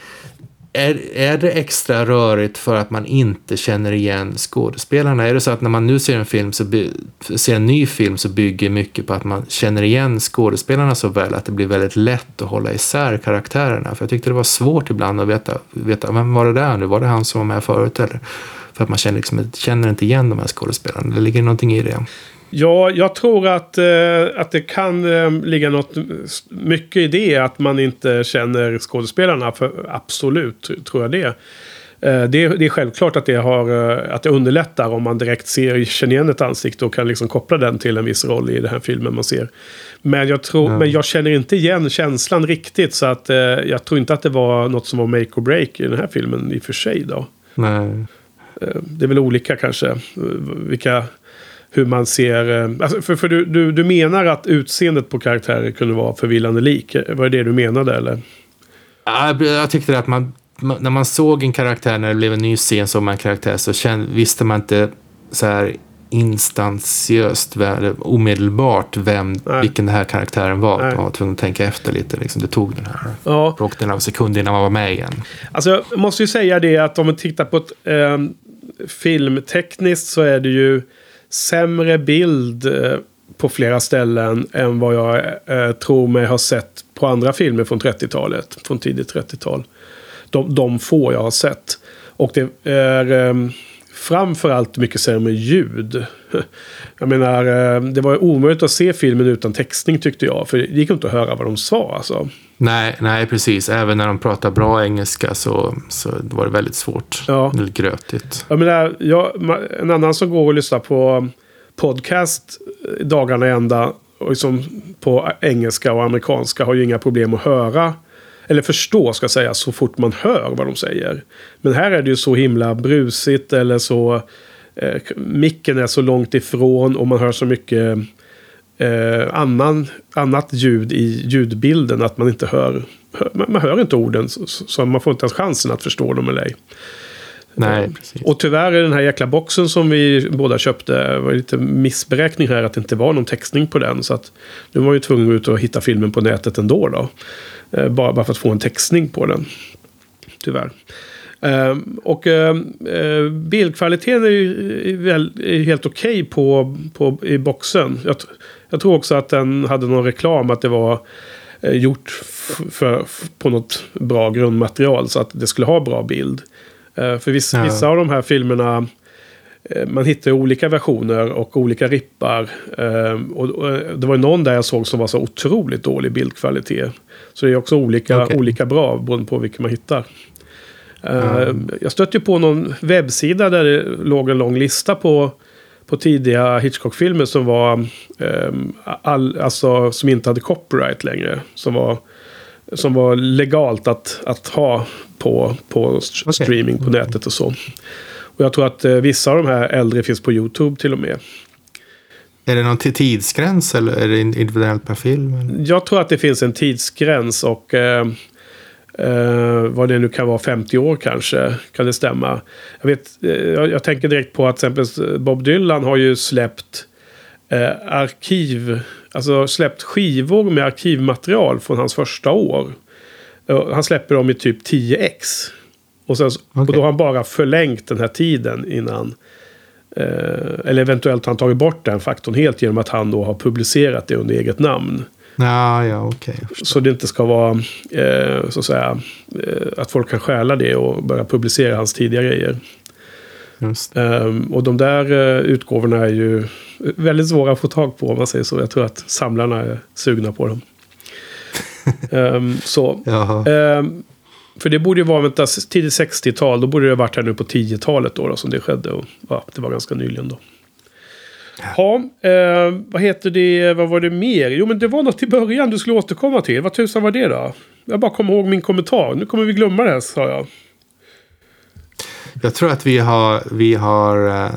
är, är det extra rörigt för att man inte känner igen skådespelarna? Är det så att när man nu ser en film så by, ser en ny film så bygger mycket på att man känner igen skådespelarna så väl att det blir väldigt lätt att hålla isär karaktärerna? För jag tyckte det var svårt ibland att veta, veta vem var det där nu? Var det han som var med förut eller? För att man känner, liksom, känner inte igen de här skådespelarna. Det ligger någonting i det. Ja, jag tror att, eh, att det kan eh, ligga något mycket i det. Att man inte känner skådespelarna. För absolut tror jag det. Eh, det, det är självklart att det, har, eh, att det underlättar om man direkt ser, känner igen ett ansikte och kan liksom koppla den till en viss roll i den här filmen man ser. Men jag, tror, men jag känner inte igen känslan riktigt. Så att, eh, jag tror inte att det var något som var make or break i den här filmen i och för sig. Då. Nej. Eh, Det är väl olika kanske. eh, Vilka, hur man ser... eh, Alltså för för du, du, du menar att utseendet på karaktärer kunde vara förvillande lik? Var det det du menade eller? Ja, Jag, tyckte att man, när man såg en karaktär, när det blev en ny scen, man en karaktär, så kände, visste man inte så här instansiöst, omedelbart, vem, Nej. vilken den här karaktären var. Nej. Man var tvungen att tänka efter lite. Liksom. Det tog den här Ja, bråkdelen av sekund innan man var med igen. alltså jag måste ju säga det att om man tittar på ett eh, filmtekniskt så är det ju sämre bild eh, på flera ställen än vad jag eh, tror mig ha sett på andra filmer från 30-talet. Från tidigt 30-tal. De, de få jag har sett. Och det är eh, framförallt mycket sämre ljud. Jag menar, eh, det var omöjligt att se filmen utan textning tyckte jag. För det gick inte att höra vad de sa alltså. Nej, nej, precis. Även när de pratar bra engelska så, så var det väldigt svårt. Ja. Väldigt grötigt. Jag menar, jag, en annan som går och lyssnar på podcast eh, dagarna ända och liksom på engelska och amerikanska har ju inga problem att höra. Eller förstå ska jag säga så fort man hör vad de säger. Men här är det ju så himla brusigt eller så eh, micken är så långt ifrån och man hör så mycket eh, annan, annat ljud i ljudbilden att man inte hör, hör man, man hör inte orden så, så man får inte ens chansen att förstå dem eller ej. Nej, precis. Och tyvärr är den här jäkla boxen som vi båda köpte var lite missberäkning här att det inte var någon textning på den. Så att nu var man ju tvungen att ut och hitta filmen på nätet ändå då. Eh, bara, bara för att få en textning på den. Tyvärr. Ehm, och ehm, eh, bildkvaliteten är ju väl, är helt okej på, på, i boxen. Jag, jag tror också att den hade någon reklam att det var eh, gjort för, på något bra grundmaterial så att det skulle ha bra bild. Eh, för vissa, Ja. vissa av de här filmerna man hittar olika versioner och olika rippar. Eh, och, och det var någon där jag såg som var så otroligt dålig bildkvalitet. Så det är också olika, Okej. olika bra beroende på vilken man hittar. Eh, Mm. Jag stötte på någon webbsida där det låg en lång lista på, på tidiga Hitchcock-filmer som var ehm, all, alltså, som inte hade copyright längre. Som var, som var legalt att, att ha på, på streaming på nätet och så. Och jag tror att eh, vissa av de här äldre finns på YouTube till och med. Är det någon tidsgräns eller är det individuellt per film? eller? Jag tror att det finns en tidsgräns och eh, eh, vad det nu kan vara, 50 år kanske. Kan det stämma? Jag, vet, eh, jag, jag tänker direkt på att till exempel Bob Dylan har ju släppt eh, arkiv, alltså släppt skivor med arkivmaterial från hans första år. Eh, han släpper dem i typ 10x. Och, sen, och Okej. då har han bara förlängt den här tiden innan. Eh, eller eventuellt har han tagit bort den faktorn helt genom att han då har publicerat det under eget namn. Ja, ja, förstår. Så det inte ska vara eh, så att säga eh, att folk kan stjäla det och börja publicera hans tidiga grejer. Ehm, och de där eh, utgåvorna är ju väldigt svåra att få tag på om man säger så. Jag tror att samlarna är sugna på dem. *laughs* Ehm, så. Jaha. För det borde ju vara vänta, tidigt 60-tal. Då borde det ha varit här nu på 10-talet då, då som det skedde. Och, ja, det var ganska nyligen då. Ja, eh, vad heter det, vad var det mer? Jo men det var något i början du skulle återkomma till. Vad tusan var det då? Jag bara kommer ihåg min kommentar. Nu kommer vi glömma det, sa jag. Jag tror att vi har, vi har eh,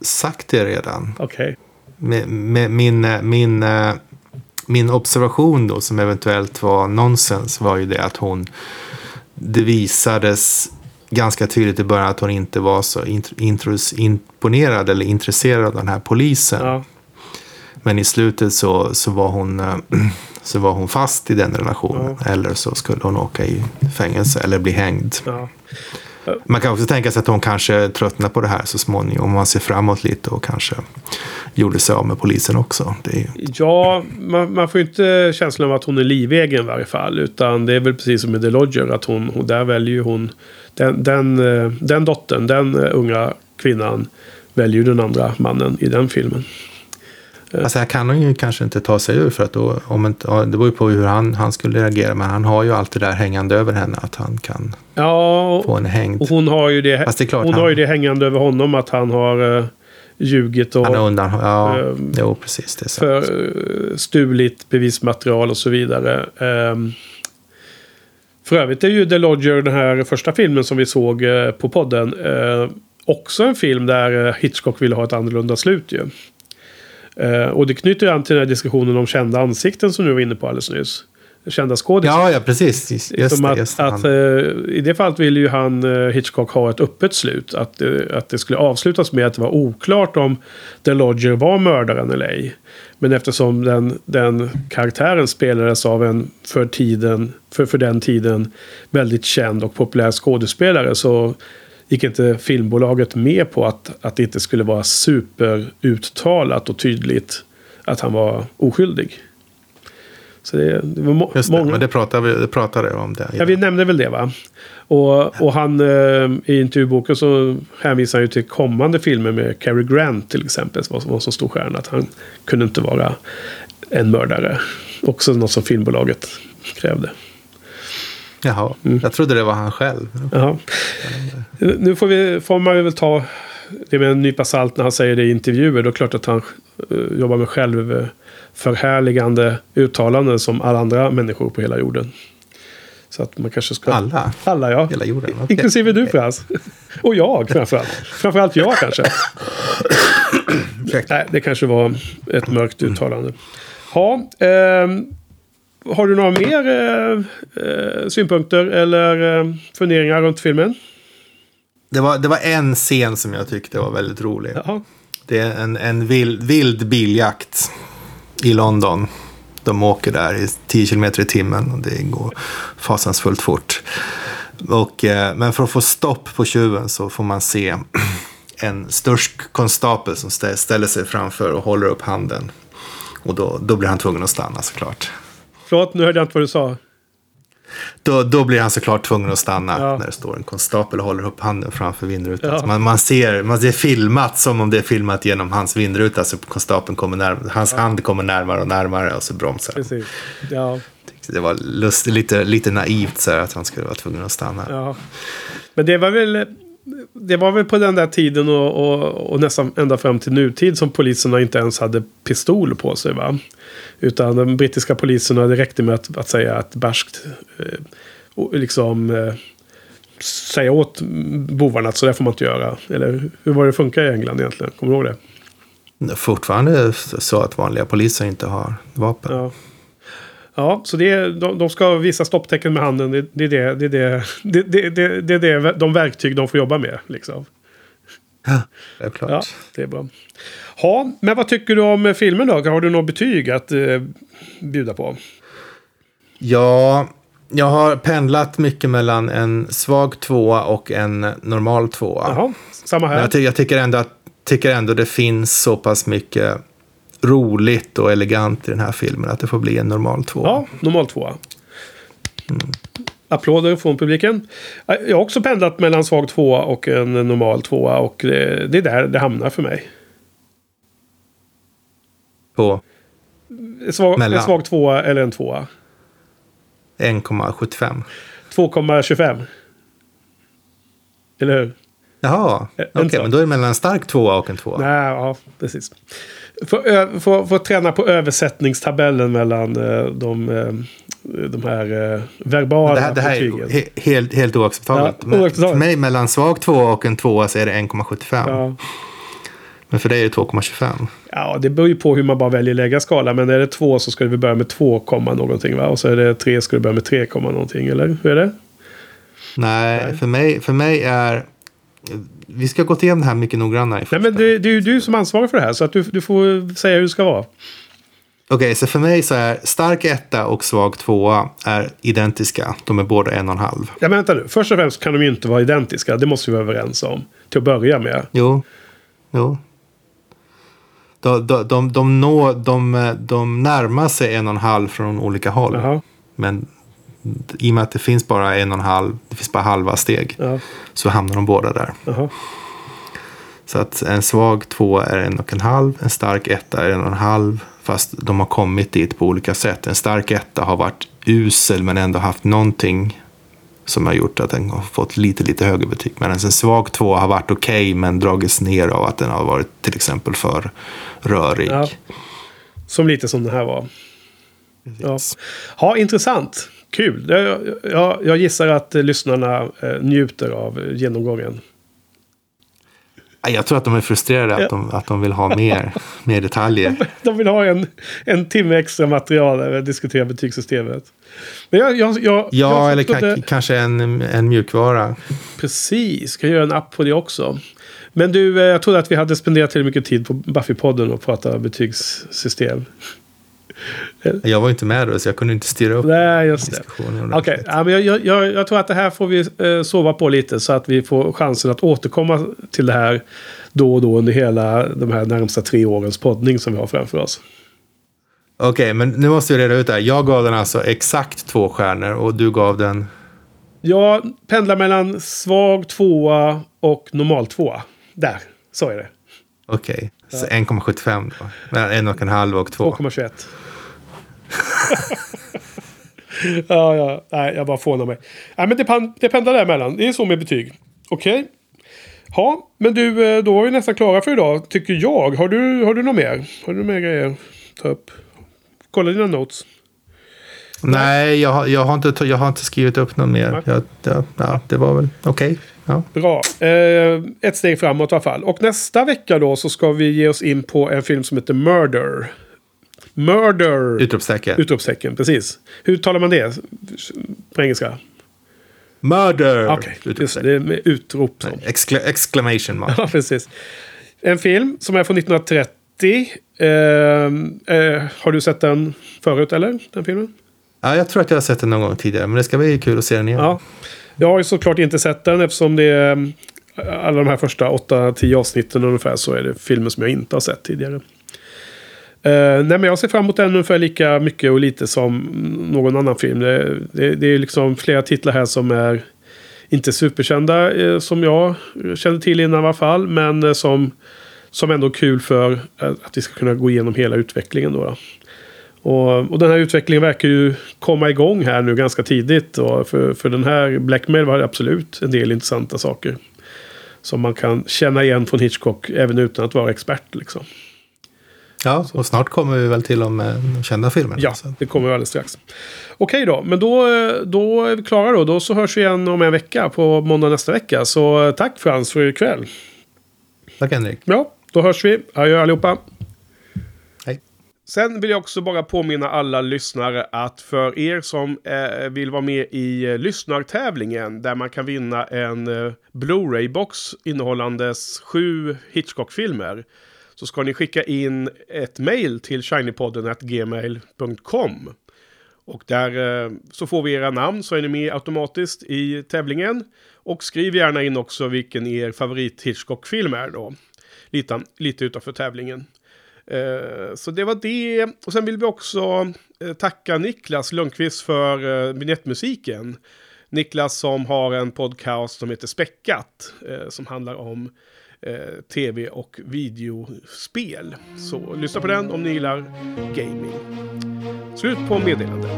sagt det redan. Okej. Med, min, eh, min, eh, min observation då som eventuellt var nonsens var ju det att hon det visades ganska tydligt i början att hon inte var så imponerad eller intresserad av den här polisen. Ja. Men i slutet så, så, var hon, eh, *clears throat* så var hon fast i den relationen. Eller så skulle hon åka i fängelse eller bli hängd. ja. Man kan också tänka sig att hon kanske tröttnar på det här så småningom. Om man ser framåt lite och kanske gjorde sig av med polisen också. Det är ju... Ja, man, man får ju inte känslan av att hon är livegen i varje fall. Utan det är väl precis som med The Lodger. Att hon, hon, där väljer ju hon... Den, den, eh, den dottern, den eh, unga kvinnan väljer ju den andra mannen i den filmen. Alltså här kan hon ju kanske inte ta sig ur för att då, om inte, det beror ju på hur han, han skulle reagera. Men han har ju allt det där hängande över henne att han kan Ja, få en hängd. och hon har ju det, det hon han- har ju det hängande över honom att han har uh, ljugit och Han undan, ja, Ehm, jo precis. Det för, eh, stulit bevismaterial och så vidare. Ehm, för övrigt är ju The Lodger, den här första filmen som vi såg eh, på podden, eh, också en film där eh, Hitchcock ville ha ett annorlunda slut ju. Eh, och det knyter an till den här diskussionen om kända ansikten som du var inne på alldeles nyss. Kända skådisar. Ja, ja, precis. Just, just att, Just att, eh, I det fallet ville ju han, eh, Hitchcock, ha ett öppet slut. Att, eh, att det skulle avslutas med att det var oklart om The Lodger var mördaren eller ej. Men eftersom den, den karaktären spelades av en för, tiden, för, för den tiden väldigt känd och populär skådespelare så gick inte filmbolaget med på att, att det inte skulle vara superuttalat och tydligt att han var oskyldig. Så det, det var må, Just det, många... men det pratade vi det pratade om det. Ja, vi nämnde väl det va? Och, och han eh, i intervjuboken så hänvisar han ju till kommande filmer med Cary Grant till exempel. Som var, var så stor stjärna att han kunde inte vara en mördare. Också något som filmbolaget krävde. Jaha, Mm. jag trodde det var han själv. Jaha. Nu får, vi, får man väl ta det med en nypa salt när han säger det i intervjuer. Då är det klart att han eh, jobbar med självförhärligande uttalanden som alla andra människor på hela jorden. Så att man kanske ska... Alla? Alla ja. Hela jorden? okej. Inklusive du Frans. Och jag framförallt. Framförallt jag kanske. Nej, det kanske var ett mörkt uttalande. Ja, ehm, har du några mer eh, eh, synpunkter eller eh, funderingar runt filmen? Det var, det var en scen som jag tyckte var väldigt rolig. Jaha. Det är en, en vild, vild biljakt i London. De åker där i 10 km i timmen och det går fasansfullt fort. Och, eh, men för att få stopp på tjuven så får man se *clears throat* en störsk konstapel som stä- ställer sig framför och håller upp handen. Och då, då blir han tvungen att stanna såklart. Förlåt, nu hörde jag inte vad du sa. Då, då blir han såklart tvungen att stanna Ja. när det står en konstapel och håller upp handen framför vindrutan. Ja. Man, man, ser, man ser filmat som om det är filmat genom hans vindruta. Så konstapeln kommer närmare, hans hand kommer närmare och närmare och så bromsar. Precis. Ja, Det var lust, lite, lite naivt så här, att han skulle vara tvungen att stanna. ja. Men det var väl... Det var väl på den där tiden och, och, och nästan ända fram till nutid som poliserna inte ens hade pistol på sig. Va? Utan de brittiska poliserna, det räckte med att, att säga ett barskt... Eh, liksom... Eh, säga åt bovarna att så där får man inte göra. Eller hur var det funkar i England egentligen? Kommer du ihåg det? Fortfarande så att vanliga poliser inte har vapen. Ja. Ja, så det är, de, de ska visa stopptecken med handen. Det, det, är det, det, är det, det, det, det, det är det, de verktyg de får jobba med. Liksom. Självklart. Ja, det är bra. Ja, men vad tycker du om filmen då? Har du något betyg att eh, bjuda på? Ja, jag har pendlat mycket mellan en svag tvåa och en normal tvåa. Jaha, samma Men här. jag, ty jag tycker, ändå att, tycker ändå det finns så pass mycket roligt och elegant i den här filmen att det får bli en normal tvåa. Ja, normal tvåa. Applåder från publiken. Jag har också pendlat mellan svag tvåa och en normal tvåa. Och det, det är där det hamnar för mig. På svag, Mellan. en svag tvåa eller en tvåa. 1,75. 2,25. Eller hur? Jaha, okej, sak. men då är det mellan en stark tvåa och en tvåa. Nej, ja, precis. Få, få, få träna på översättningstabellen mellan eh, de, eh, de här eh, verbala Det här, det här är betygen. helt, helt oacceptabelt. Ja, oacceptabelt. För mig mellan svag tvåa och en tvåa så är det 1,75. Ja. Men för dig är det 2,25. ja, det beror ju på hur man bara väljer lägga skala. Men är det två så ska vi börja med 2, komma någonting. Va? Och så är det tre ska du börja med 3, komma någonting. Eller hur är det? Nej, Nej. För, mig, för mig är... Vi ska gå igenom det här mycket noggrannare. Nej, men det, det är ju du som ansvarar för det här. Så att du, du får säga hur det ska vara. Okej, så för mig så är stark etta och svag tvåa är identiska. De är båda en och en halv. Ja, men vänta nu. Först och främst kan de ju inte vara identiska. Det måste vi vara överens om. Till att börja med. Jo, jo. De, de, de, de, når, de, de närmar sig en och en halv från olika håll. Jaha. Men i och med att det finns bara en och en halv, det finns bara halva steg, Ja, så hamnar de båda där. jaha. Så att en svag tvåa är en och en halv, en stark etta är en och en halv. Fast de har kommit dit på olika sätt. En stark etta har varit usel men ändå haft någonting som har gjort att den har fått lite, lite högre betyg. Medan en svag tvåa har varit okej men dragits ner av att den har varit till exempel för rörig. Ja. Som lite som den här var. Ja, Precis. ja intressant. Kul. Det- Jag, jag gissar att eh, lyssnarna eh, njuter av genomgången. Ja, Jag tror att de är frustrerade Ja. att, de, att de vill ha mer, *laughs* mer detaljer. De vill ha en, en timme extra material där vi diskuterar betygssystemet. Men jag, jag, jag, Ja, jag eller ka- kanske en, en mjukvara. Precis, ska göra en app på det också. Men du, eh, jag trodde att vi hade spenderat tillräckligt mycket tid på Buffy-podden och prata betygssystem. Jag var inte med då, så jag kunde inte styra upp Nej, just diskussionen. Okej, ordentligt. ja, men jag, jag, jag, tror att det här får vi eh, sova på lite så att vi får chansen att återkomma till det här då och då under hela de här närmsta tre årens poddning som vi har framför oss. Okej, men nu måste vi reda ut det här. Jag gav den alltså exakt två stjärnor och du gav den... Jag pendlar mellan svag tvåa och normal tvåa. Där, så är det. Okej, så 1,75 då. Mellan en och en halv och två. 2,21. *laughs* ja, ja. Nej, jag bara fånar mig. Nej, men det, pan- det pendlar däremellan. Det är så med betyg. Okej. Ja, men du, eh, då är vi nästan klara för idag, tycker jag. Har du, har du något mer? Har du några mer grejer att ta upp? Kolla dina notes. Nej, jag, har- jag, har inte, jag har inte skrivit upp någon mer. Nej. Jag, ja, det var väl okej. Ja. Bra. Eh, ett steg framåt i alla fall. Och nästa vecka då så ska vi ge oss in på en film som heter Murder. Murder! Utropstecken. Utropstecken, precis. Hur talar man det på engelska? Murder! Okej, just det. Är med utrop. Så. Excla exclamation mark. *laughs* Ja, precis. En film som är från 1930. Eh, eh, har du sett den förut, eller? Den filmen? Ja, jag tror att jag har sett den någon gång tidigare, men det ska bli kul att se den igen. Ja. Jag har ju såklart inte sett den eftersom det är eh, alla de här första 8-10 avsnitten ungefär så är det filmer som jag inte har sett tidigare. Eh, nej men jag ser fram emot den ungefär lika mycket och lite som någon annan film. Det, det, det är liksom flera titlar här som är inte superkända eh, som jag kände till innan i alla fall. Men eh, som, som ändå är kul för att vi ska kunna gå igenom hela utvecklingen. Då, då. Och, och den här utvecklingen verkar ju komma igång här nu ganska tidigt. Då, för, för den här Blackmail var det absolut en del intressanta saker. Som man kan känna igen från Hitchcock även utan att vara expert. Liksom. Ja, och snart kommer vi väl till de eh, kända filmerna. Ja, Så. det kommer vi alldeles strax. Okej då, men då, eh, då är vi klara då. Då så hörs vi igen om en vecka på måndag nästa vecka. Så eh, tack Frans för ikväll. Tack Henrik. Ja, då hörs vi. Adjö allihopa. Hej. Sen vill jag också bara påminna alla lyssnare att för er som eh, vill vara med i eh, lyssnartävlingen där man kan vinna en eh, Blu-ray-box innehållandes sju Hitchcock-filmer så ska ni skicka in ett mail till shinypodden.gmail.com. Och där eh, så får vi era namn så är ni med automatiskt i tävlingen. Och skriv gärna in också vilken er favorit Hitchcock-film är då. Lite, lite utanför tävlingen. Eh, så det var det. Och sen vill vi också eh, tacka Niklas Lundqvist för vignettmusiken. Niklas som har en podcast som heter Späckat. Som handlar om eh, tv och videospel. Så lyssna på den om ni gillar gaming. Slut på meddelandet.